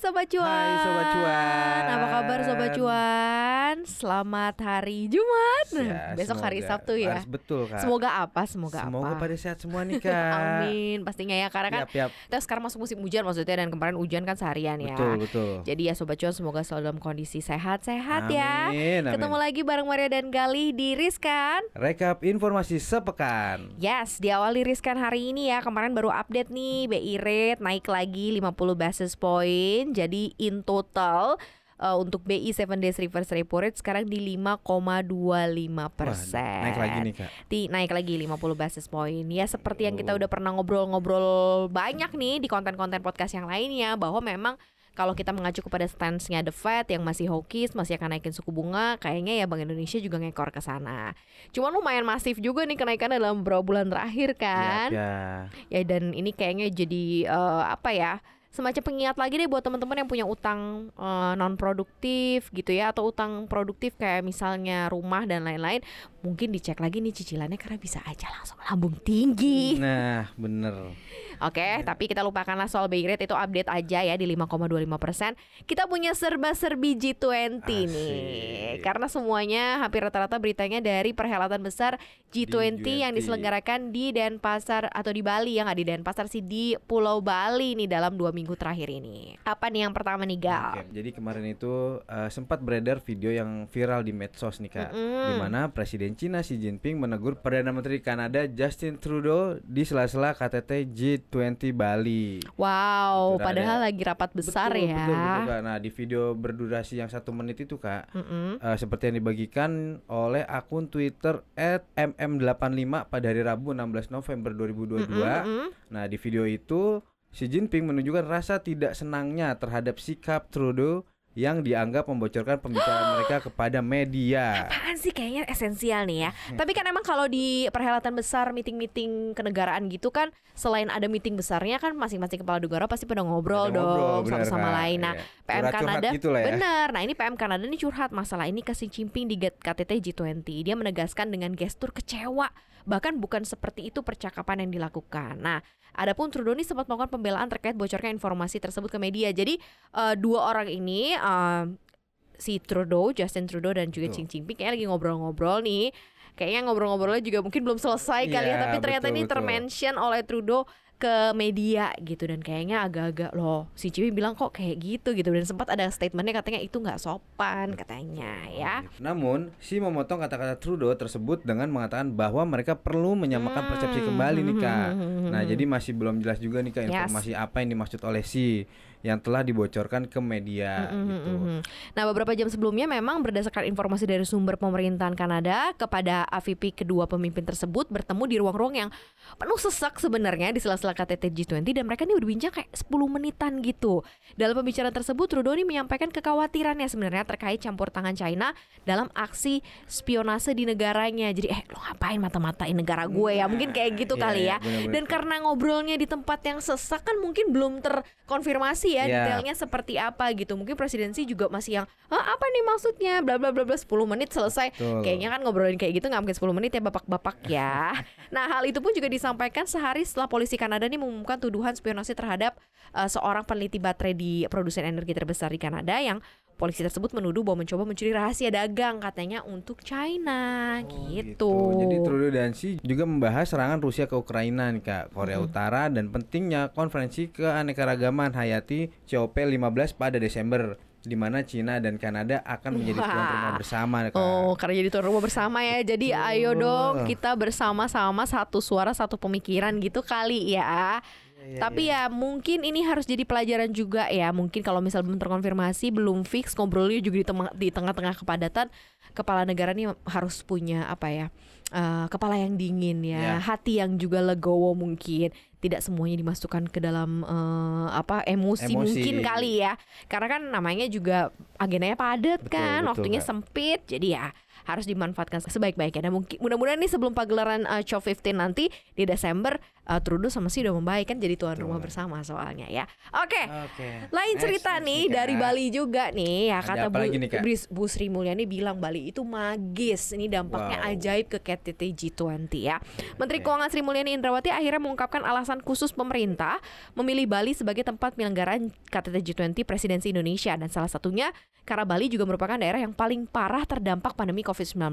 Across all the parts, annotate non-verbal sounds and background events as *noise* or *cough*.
Sobat Cuan Hai, Sobat Cuan. Apa kabar Sobat Cuan? Selamat hari Jumat Ya, Besok hari semoga- Sabtu ya Harus betul kak. Semoga apa? Semoga, Semoga apa? pada sehat semua nih *laughs* kak. Amin Pastinya ya Karena kan Yap, yap. kita sekarang masuk musim hujan maksudnya Dan kemarin hujan kan seharian ya Betul betul. Jadi ya Sobat Cuan semoga selalu dalam kondisi sehat-sehat ya Amin, amin. Ketemu lagi bareng Maria dan Gali di Riskan Rekap informasi sepekan. Yes, diawali riskan hari ini ya. Kemarin baru update nih BI rate naik lagi 50 basis point. Jadi in total uh, untuk BI 7 days reverse repo rate sekarang di 5,25 persen. Naik lagi nih, Kak. Di, naik lagi 50 basis point. Ya seperti yang kita udah pernah ngobrol-ngobrol banyak nih di konten-konten podcast yang lainnya bahwa memang kalau kita mengacu kepada stance-nya The Fed yang masih hawkish, masih akan naikin suku bunga, kayaknya ya Bank Indonesia juga ngekor ke sana. Cuman lumayan masif juga nih kenaikannya dalam beberapa bulan terakhir kan. Yap, ya. Ya dan ini kayaknya jadi eh, apa ya? Semacam pengingat lagi deh buat teman-teman yang punya utang non produktif gitu ya atau utang produktif kayak misalnya rumah dan lain-lain, mungkin dicek lagi nih cicilannya karena bisa aja langsung lambung tinggi. Nah bener. Oke, tapi kita lupakanlah soal BI rate itu update aja ya di 5,25 persen. Kita punya serba-serbi G20 nih, Asik. karena semuanya hampir rata-rata beritanya dari perhelatan besar G20 yang G20. diselenggarakan di Denpasar atau di Bali yang nggak di Denpasar sih di Pulau Bali nih dalam dua minggu terakhir ini. Apa nih yang pertama nih Gal? Oke, jadi kemarin itu eh, sempat beredar video yang viral di medsos nih kak, di mana Presiden Cina Xi Jinping menegur Perdana Menteri Kanada Justin Trudeau di sela-sela KTT G20 Bali. Wow, Itu padahal ada- lagi rapat besar betul, ya. Betul, betul, Kak. Nah di video berdurasi yang satu menit itu kak, Mm-mm. eh, seperti yang dibagikan oleh akun Twitter @mm85 pada hari Rabu 16 November 2022. Mm-mm. Nah di video itu Xi Jinping menunjukkan rasa tidak senangnya terhadap sikap Trudeau yang dianggap membocorkan pembicaraan *gasps* mereka kepada media. Apaan sih kayaknya esensial nih ya. Tapi kan emang kalau di perhelatan besar meeting-meeting kenegaraan gitu kan selain ada meeting besarnya kan masing-masing kepala negara pasti pada ngobrol Ada dong ngobrol, satu sama Kak. lain. Nah, Iya. PM Curhat-curhat Kanada gitu ya. bener. Nah, ini PM Kanada nih curhat masalah ini ke Xi Jinping di KTT G20. Dia menegaskan dengan gestur kecewa bahkan bukan seperti itu percakapan yang dilakukan. Nah, adapun Trudeau ini sempat melakukan pembelaan terkait bocornya informasi tersebut ke media. Jadi eh, dua orang ini eh, si Trudeau, Justin Trudeau dan juga Xi. Jinping kayaknya lagi ngobrol-ngobrol nih. Kayaknya ngobrol-ngobrolnya juga mungkin belum selesai kali ya, Iya, tapi ternyata betul, ini termention oleh Trudeau ke media gitu dan kayaknya agak-agak loh si Ciwi bilang kok kayak gitu gitu dan sempat ada statementnya katanya itu nggak sopan katanya ya Namun, Xi memotong kata-kata Trudeau tersebut dengan mengatakan bahwa mereka perlu menyamakan Hmm. persepsi kembali nih kak. Nah, jadi masih belum jelas juga nih kak Yes. informasi apa yang dimaksud oleh Xi yang telah dibocorkan ke media gitu. Mhm. Nah, beberapa jam sebelumnya memang berdasarkan informasi dari sumber pemerintahan Kanada kepada AVP kedua pemimpin tersebut bertemu di ruang-ruang yang penuh sesak sebenarnya di sela-sela KTT G20 dan mereka ini berbincang kayak 10 menitan gitu. Dalam pembicaraan tersebut Trudeau ini menyampaikan kekhawatirannya sebenarnya terkait campur tangan China dalam aksi spionase di negaranya. Jadi eh lo ngapain mata-matain negara gue ya? Mungkin kayak gitu Iya, kali iya, ya. benar-benar. Dan karena ngobrolnya di tempat yang sesak kan mungkin belum terkonfirmasi ya Iya. detailnya seperti apa gitu. Mungkin presidensi juga masih yang ah, apa nih maksudnya bla bla bla bla 10 menit selesai. Betul. Kayaknya kan ngobrolin kayak gitu nggak mungkin 10 menit ya bapak-bapak ya. *laughs* nah, hal itu pun juga disampaikan sehari setelah polisi Kanada nih mengumumkan tuduhan spionase terhadap eh, seorang peneliti baterai di produsen energi terbesar di Kanada yang polisi tersebut menuduh bahwa mencoba mencuri rahasia dagang katanya untuk China. Gitu. Oh, Jadi Trudeau dan Xi juga membahas serangan Rusia ke Ukraina nih Kak, Korea Utara dan pentingnya konferensi keanekaragaman hayati COP15 pada Desember di mana Cina dan Kanada akan menjadi tuan rumah bersama Kak. Oh, karena jadi tuan rumah bersama ya. Jadi ayo dong kita bersama-sama satu suara satu pemikiran gitu kali ya. Tapi ya mungkin ini harus jadi pelajaran juga ya. Mungkin kalau misal belum terkonfirmasi, belum fix ngobrolnya juga di tengah di tengah-tengah kepadatan, kepala negara nih harus punya apa ya? eh, kepala yang dingin ya, Ya. hati yang juga legowo mungkin. Tidak semuanya dimasukkan ke dalam eh, apa emosi, Emosi. mungkin kali ya. Karena kan namanya juga agendanya padat Betul, kan, betul, waktunya Kak. sempit. Jadi ya harus dimanfaatkan sebaik-baiknya. Dan mungkin mudah-mudahan nih sebelum pagelaran uh, Show 15 nanti di Desember uh, Trudeau sama sih udah membaik kan jadi tuan Betul. rumah bersama soalnya ya. Oke. Oke. Lain Next, cerita next nih dari Bali juga nih ya Ada kata Bu, nih, Kak? Bu Sri Mulyani bilang Bali itu magis. Ini dampaknya Wow. ajaib ke KTT G20 ya. Menteri. Keuangan Sri Mulyani Indrawati akhirnya mengungkapkan alasan khusus pemerintah memilih Bali sebagai tempat penyelenggaraan KTT G20 Presidensi Indonesia dan salah satunya karena Bali juga merupakan daerah yang paling parah terdampak pandemi COVID-19.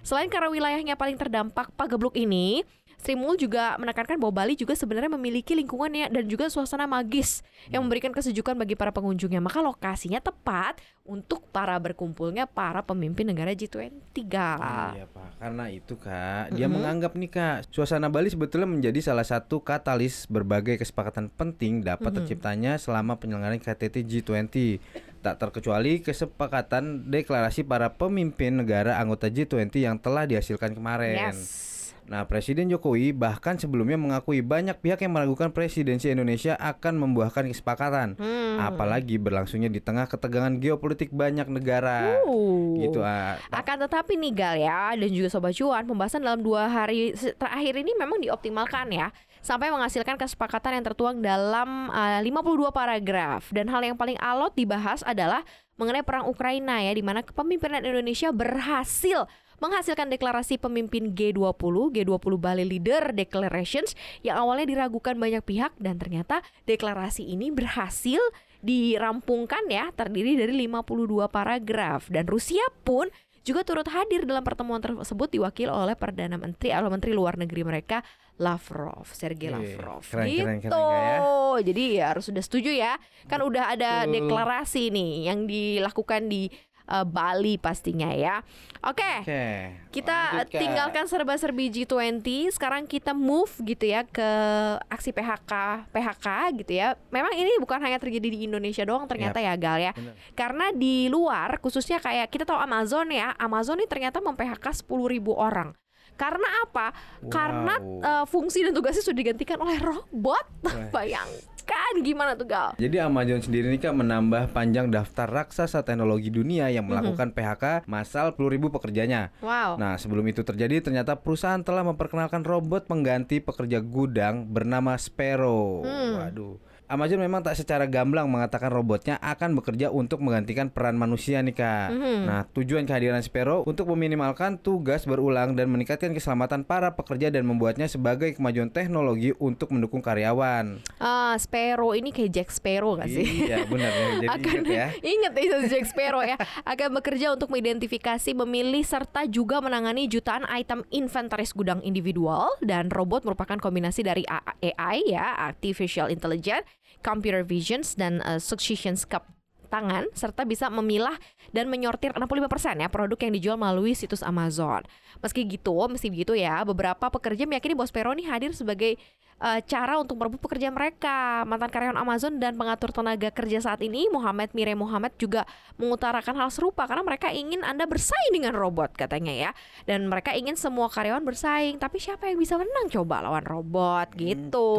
Selain karena wilayahnya paling terdampak pagebluk ini, Sri Mul juga menekankan bahwa Bali juga sebenarnya memiliki lingkungannya dan juga suasana magis yang memberikan kesejukan bagi para pengunjungnya. Maka lokasinya tepat untuk para berkumpulnya para pemimpin negara G20. Kak. Iya pak, karena itu kak, dia Mm-mm. menganggap nih kak, suasana Bali sebetulnya menjadi salah satu katalis berbagai kesepakatan penting dapat Mhm. terciptanya selama penyelenggaraan KTT G20. Tak terkecuali kesepakatan deklarasi para pemimpin negara anggota G20 yang telah dihasilkan kemarin. Yes. Nah, Presiden Jokowi bahkan sebelumnya mengakui banyak pihak yang meragukan presidensi Indonesia akan membuahkan kesepakatan. Hmm. Apalagi berlangsungnya di tengah ketegangan geopolitik banyak negara. Uh. Gitu ah. Akan tetapi nih Gal ya dan juga Sobat Cuan pembahasan dalam dua hari terakhir ini memang dioptimalkan ya sampai menghasilkan kesepakatan yang tertuang dalam uh, 52 paragraf. Dan hal yang paling alot dibahas adalah mengenai perang Ukraina ya di mana kepemimpinan Indonesia berhasil menghasilkan deklarasi pemimpin G20, G20 Bali Leader Declarations yang awalnya diragukan banyak pihak dan ternyata deklarasi ini berhasil dirampungkan ya terdiri dari 52 paragraf. Dan Rusia pun juga turut hadir dalam pertemuan tersebut diwakil oleh Perdana Menteri atau Menteri Luar Negeri mereka Lavrov, Sergei Wih, Lavrov. keren, gitu. keren, keren, Kak, ya. Jadi ya harus sudah setuju ya. Kan udah ada deklarasi nih yang dilakukan di eh, Bali pastinya ya. Oke. Oke. Kita lanjut, Kak. tinggalkan serba-serbi G20, sekarang kita move gitu ya ke aksi PHK PHK gitu ya. Memang ini bukan hanya terjadi di Indonesia doang ternyata ya Gal ya. Bener. Karena di luar khususnya kayak kita tahu Amazon ya, Amazon ini ternyata mem-PHK 10.000 orang. Karena apa? Karena Wow. eh, fungsi dan tugasnya sudah digantikan oleh robot. Wah. *laughs* Bayangkan gimana tuh Gal? Jadi Amazon sendiri nih Kak menambah panjang daftar raksasa teknologi dunia yang melakukan PHK massal 10.000 pekerjanya. Wow. Nah, sebelum itu terjadi ternyata perusahaan telah memperkenalkan robot pengganti pekerja gudang bernama Sparrow. Hmm. Waduh. Amazon memang tak secara gamblang mengatakan robotnya akan bekerja untuk menggantikan peran manusia nih Kak. Mhm. Nah, tujuan kehadiran Sparrow untuk meminimalkan tugas berulang dan meningkatkan keselamatan para pekerja dan membuatnya sebagai kemajuan teknologi untuk mendukung karyawan. Ah, Sparrow ini kayak Jack Sparrow gak sih? Iya, benar ya. Jadi akan ingat ya. *laughs* ingat ya Jack Sparrow ya akan bekerja untuk mengidentifikasi, memilih serta juga menangani jutaan item inventaris gudang individual dan robot merupakan kombinasi dari AI ya artificial intelligence, computer visions dan uh, succession skep tangan serta bisa memilah dan menyortir 65% ya produk yang dijual melalui situs Amazon. Meski gitu, meski begitu ya, beberapa pekerja meyakini Sparrow ini hadir sebagai eh, cara untuk merebut pekerjaan mereka. Mantan karyawan Amazon dan pengatur tenaga kerja saat ini, Muhammad Mire Muhammad juga mengutarakan hal serupa karena mereka ingin Anda bersaing dengan robot katanya ya. Dan mereka ingin semua karyawan bersaing, tapi siapa yang bisa menang coba lawan robot gitu.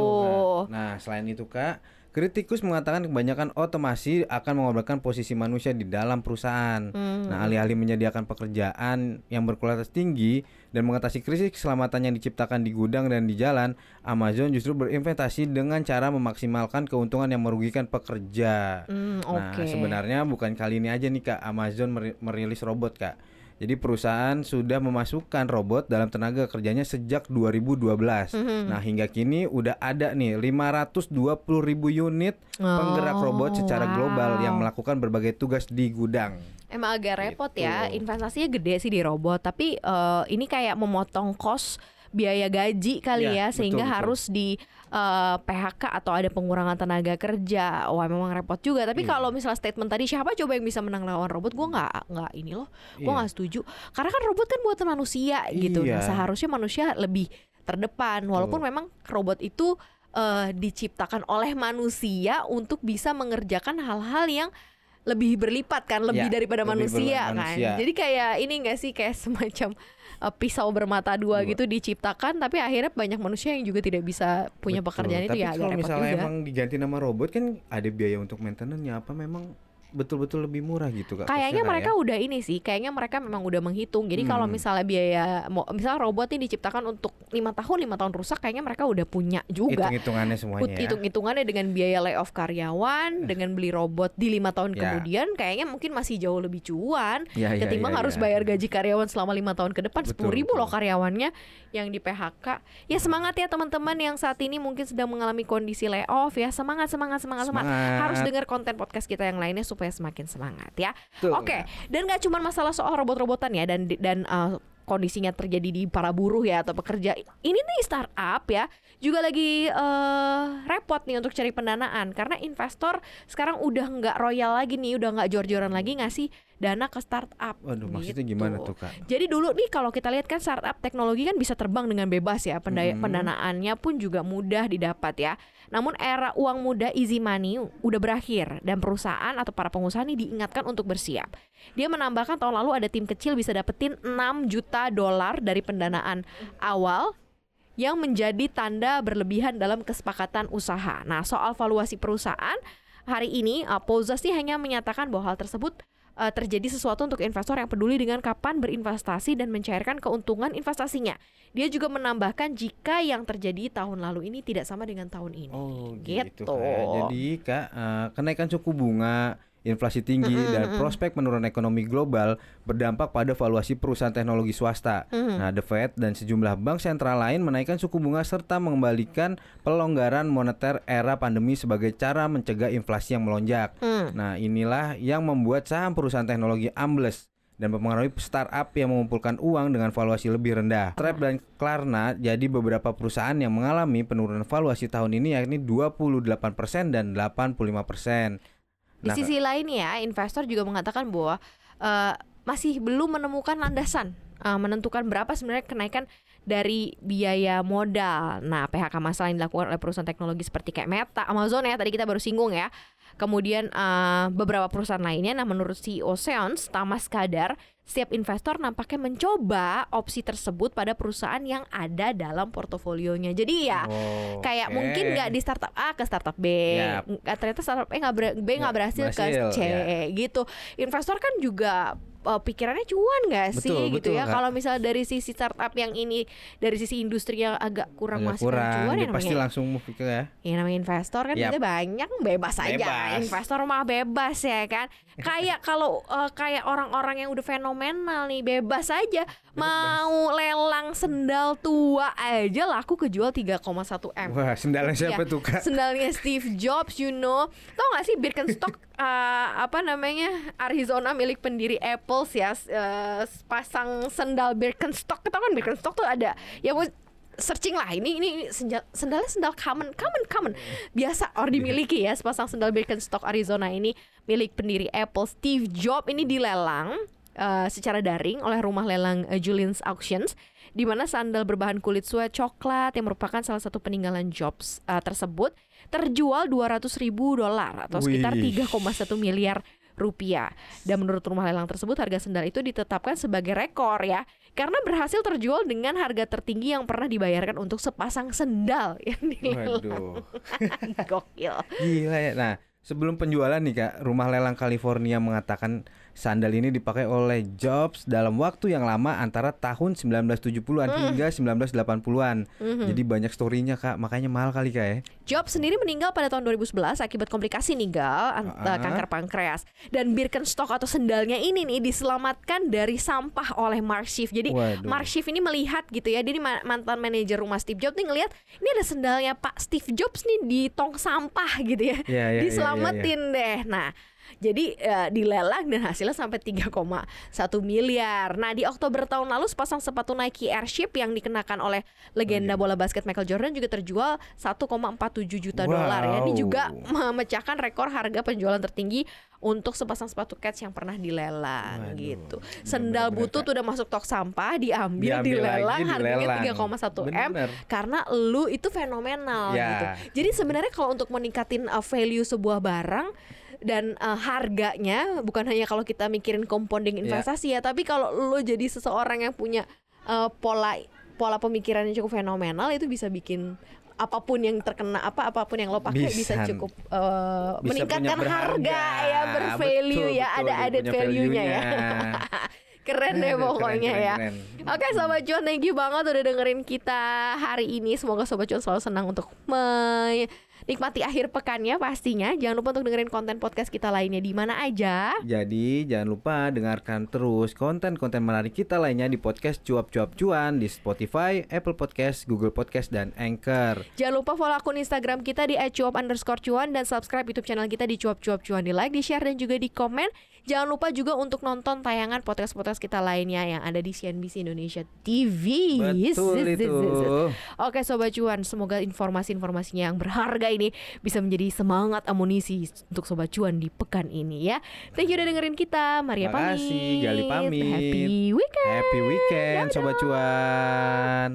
Kak. Nah, selain itu Kak, kritikus mengatakan kebanyakan otomasi akan mengorbankan posisi manusia di dalam perusahaan. Hmm. Nah, alih-alih menyediakan pekerjaan yang berkualitas tinggi dan mengatasi krisis keselamatan yang diciptakan di gudang dan di jalan, Amazon justru berinvestasi dengan cara memaksimalkan keuntungan yang merugikan pekerja. Hmm, Nah, oke. sebenarnya bukan kali ini aja nih Kak Amazon meri- merilis robot Kak. Jadi perusahaan sudah memasukkan robot dalam tenaga kerjanya sejak 2012. Mhm. Nah, hingga kini udah ada nih 520 ribu unit penggerak robot secara global yang Oh, wow. melakukan berbagai tugas di gudang. Emang agak repot ya, Gitu. investasinya gede sih di robot, tapi eh, ini kayak memotong kos biaya gaji kali ya, Ya, betul, sehingga betul. harus di eh, PHK atau ada pengurangan tenaga kerja. Wah memang repot juga. Tapi Iya. kalau misalnya statement tadi siapa coba yang bisa menang lawan robot, gua nggak nggak ini loh, gua Iya. nggak setuju. Karena kan robot kan buatan manusia gitu. Nah, Iya. seharusnya manusia lebih terdepan, walaupun Betul. memang robot itu eh, diciptakan oleh manusia untuk bisa mengerjakan hal-hal yang lebih berlipat kan, lebih Ya, daripada lebih manusia kan. manusia. Jadi kayak ini enggak sih kayak *laughs* semacam uh, pisau bermata dua, Dua. gitu diciptakan tapi akhirnya banyak manusia yang juga tidak bisa punya Betul. pekerjaan itu Tapi ya agak kalau misalnya juga. emang diganti nama robot kan ada biaya untuk maintenance-nya apa memang betul-betul lebih murah gitu kak? Kayaknya mereka ya? udah ini sih, kayaknya mereka memang udah menghitung. Jadi kalau Hmm. misalnya biaya, misalnya robot ini diciptakan untuk lima tahun, lima tahun rusak, kayaknya mereka udah punya juga. hitung-hitungannya semuanya ya. Hitung-hitungannya dengan biaya layoff karyawan, dengan beli robot di lima tahun Ya. kemudian, kayaknya mungkin masih jauh lebih cuan. Ya, ya, Ketimbang ya, harus ya. bayar gaji karyawan selama lima tahun ke depan, sepuluh ribu loh karyawannya yang di PHK. Ya semangat ya teman-teman yang saat ini mungkin sedang mengalami kondisi layoff ya, semangat, semangat, semangat, semangat. Semangat. Harus dengar konten podcast kita yang lainnya supaya semakin semangat ya. Oke, dan nggak cuma masalah soal robot-robotan ya dan dan uh, kondisinya terjadi di para buruh ya atau pekerja. Ini nih startup ya juga lagi uh, repot nih untuk cari pendanaan karena investor sekarang udah nggak royal lagi nih, udah nggak jor-joran lagi ngasih dana ke startup. Waduh, maksudnya gitu. gimana tuh kak? Jadi dulu nih kalau kita lihat kan startup teknologi kan bisa terbang dengan bebas ya, pendaya, Mhm. pendanaannya pun juga mudah didapat ya. Namun era uang muda easy money udah berakhir dan perusahaan atau para pengusaha nih diingatkan untuk bersiap. Dia menambahkan tahun lalu ada tim kecil bisa dapetin 6 juta dolar dari pendanaan awal yang menjadi tanda berlebihan dalam kesepakatan usaha. Nah, soal valuasi perusahaan hari ini uh, Pozas nih hanya menyatakan bahwa hal tersebut uh, terjadi sesuatu untuk investor yang peduli dengan kapan berinvestasi dan mencairkan keuntungan investasinya. Dia juga menambahkan jika yang terjadi tahun lalu ini tidak sama dengan tahun ini. Oh gitu. gitu, Kak. Jadi kak eh, kenaikan suku bunga, inflasi tinggi dan prospek penurunan ekonomi global berdampak pada valuasi perusahaan teknologi swasta. Mhm. Nah, The Fed dan sejumlah bank sentral lain menaikkan suku bunga serta mengembalikan pelonggaran moneter era pandemi sebagai cara mencegah inflasi yang melonjak. Hmm. Nah, inilah yang membuat saham perusahaan teknologi ambles dan mempengaruhi startup yang mengumpulkan uang dengan valuasi lebih rendah. Stripe dan Klarna jadi beberapa perusahaan yang mengalami penurunan valuasi tahun ini yakni 28% dan 85%. Di Nah, sisi lain ya, investor juga mengatakan bahwa eh, masih belum menemukan landasan eh, menentukan berapa sebenarnya kenaikan dari biaya modal. Nah, PHK masalah yang dilakukan oleh perusahaan teknologi seperti kayak Meta, Amazon ya tadi kita baru singgung ya. Kemudian eh, beberapa perusahaan lainnya, nah menurut CEO Seons, Tamas Kadar, setiap investor nampaknya mencoba opsi tersebut pada perusahaan yang ada dalam portofolionya. Jadi ya Oh, kayak oke. mungkin nggak di startup A ke startup B, nggak ternyata startup E nggak ber- B nggak berhasil, berhasil, ke C ya. gitu. Investor kan juga uh, pikirannya cuan nggak sih Betul, gitu betul, ya. Kalau misalnya dari sisi startup yang ini dari sisi industri yang agak kurang Agak masuk kurang, cuan ya pasti namanya. langsung move ke ya. Ya namanya investor kan duitnya banyak bebas aja. Bebas. Investor mah bebas ya kan. kayak *laughs* kalau uh, kayak orang-orang yang udah fenomenal nih bebas aja mau lelang sendal tua aja laku kejual 3,1 M. Wah, sendalnya siapa Iya, tuh kak? Sendalnya Steve Jobs, you know. Tau gak sih Birkenstock uh, *laughs* apa namanya Arizona milik pendiri Apple ya, uh, pasang sendal Birkenstock. Tau kan Birkenstock tuh ada ya searching lah ini ini, ini sendal, sendalnya sendal common common common biasa orang dimiliki ya sepasang sendal Birkenstock Arizona ini milik pendiri Apple Steve Jobs ini dilelang uh, secara daring oleh rumah lelang uh, Julian's Auctions di mana sandal berbahan kulit suede coklat yang merupakan salah satu peninggalan Jobs uh, tersebut terjual 200 ribu dolar atau sekitar Wih. 3,1 miliar rupiah. Dan menurut rumah lelang tersebut harga sendal itu ditetapkan sebagai rekor ya karena berhasil terjual dengan harga tertinggi yang pernah dibayarkan untuk sepasang sendal *laughs* yang dilelang. Waduh. *laughs* Gokil. Gila ya. Nah, sebelum penjualan nih Kak, rumah lelang California mengatakan sandal ini dipakai oleh Jobs dalam waktu yang lama antara tahun 1970-an Hmm. hingga 1980-an. Mhm. Jadi banyak storynya Kak, makanya mahal kali Kak ya. Jobs sendiri meninggal pada tahun 2011 akibat komplikasi nigal an- Ah. kanker pankreas dan Birkenstock atau sendalnya ini nih diselamatkan dari sampah oleh Mark Schiff. Jadi Waduh. Mark Schiff ini melihat gitu ya, dia ma- mantan manajer rumah Steve Jobs nih ngelihat ini ada sendalnya Pak Steve Jobs nih di tong sampah gitu ya. Iya, iya, iya, Diselamatin deh. Nah, jadi eh, dilelang dan hasilnya sampai 3,1 miliar. Nah, di Oktober tahun lalu sepasang sepatu Nike Airship yang dikenakan oleh legenda iya. bola basket Michael Jordan juga terjual 1,47 juta dolar ya. Ini Wow. juga memecahkan rekor harga penjualan tertinggi untuk sepasang sepatu Keds yang pernah dilelang Waduh, gitu. Sendal butut udah masuk tok sampah, diambil, Diambil dilelang, lagi, harganya dilelang. 3,1 M karena lu itu fenomenal Ya. gitu. Jadi sebenarnya kalau untuk meningkatin uh, value sebuah barang dan eh, harganya bukan hanya kalau kita mikirin compounding investasi ya, tapi kalau lo jadi seseorang yang punya eh, pola pola pemikiran yang cukup fenomenal itu bisa bikin apa pun yang terkena apa apa pun yang lo pakai bisa, Bisa. cukup eh, Bisa meningkatkan harga ya bervalue Betul, ya betul, ada added value-nya ya. *laughs* keren deh pokoknya keren, ya. keren, Oke Sobat Cuan thank you banget udah dengerin kita hari ini. Semoga Sobat Cuan selalu senang untuk menikmati akhir pekannya pastinya. Jangan lupa untuk dengerin konten podcast kita lainnya di mana aja. Jadi jangan lupa dengarkan terus konten-konten menarik kita lainnya di podcast cuap-cuap cuan di Spotify, Apple Podcast, Google Podcast, dan Anchor. Jangan lupa follow akun Instagram kita di @cuap underscore cuan Dan subscribe YouTube channel kita di cuap cuap cuan. Di like, di share, dan juga di komen. Jangan lupa juga untuk nonton tayangan podcast-podcast kita lainnya Yang ada di CNBC Indonesia TV Betul itu. Oke Sobat Cuan, semoga informasi-informasinya yang berharga ini bisa menjadi semangat amunisi untuk Sobat Cuan di pekan ini ya. Thank you udah dengerin kita. Maria Makasih, pamit. Gali pamit. Happy weekend. Happy weekend, Sobat Cuan.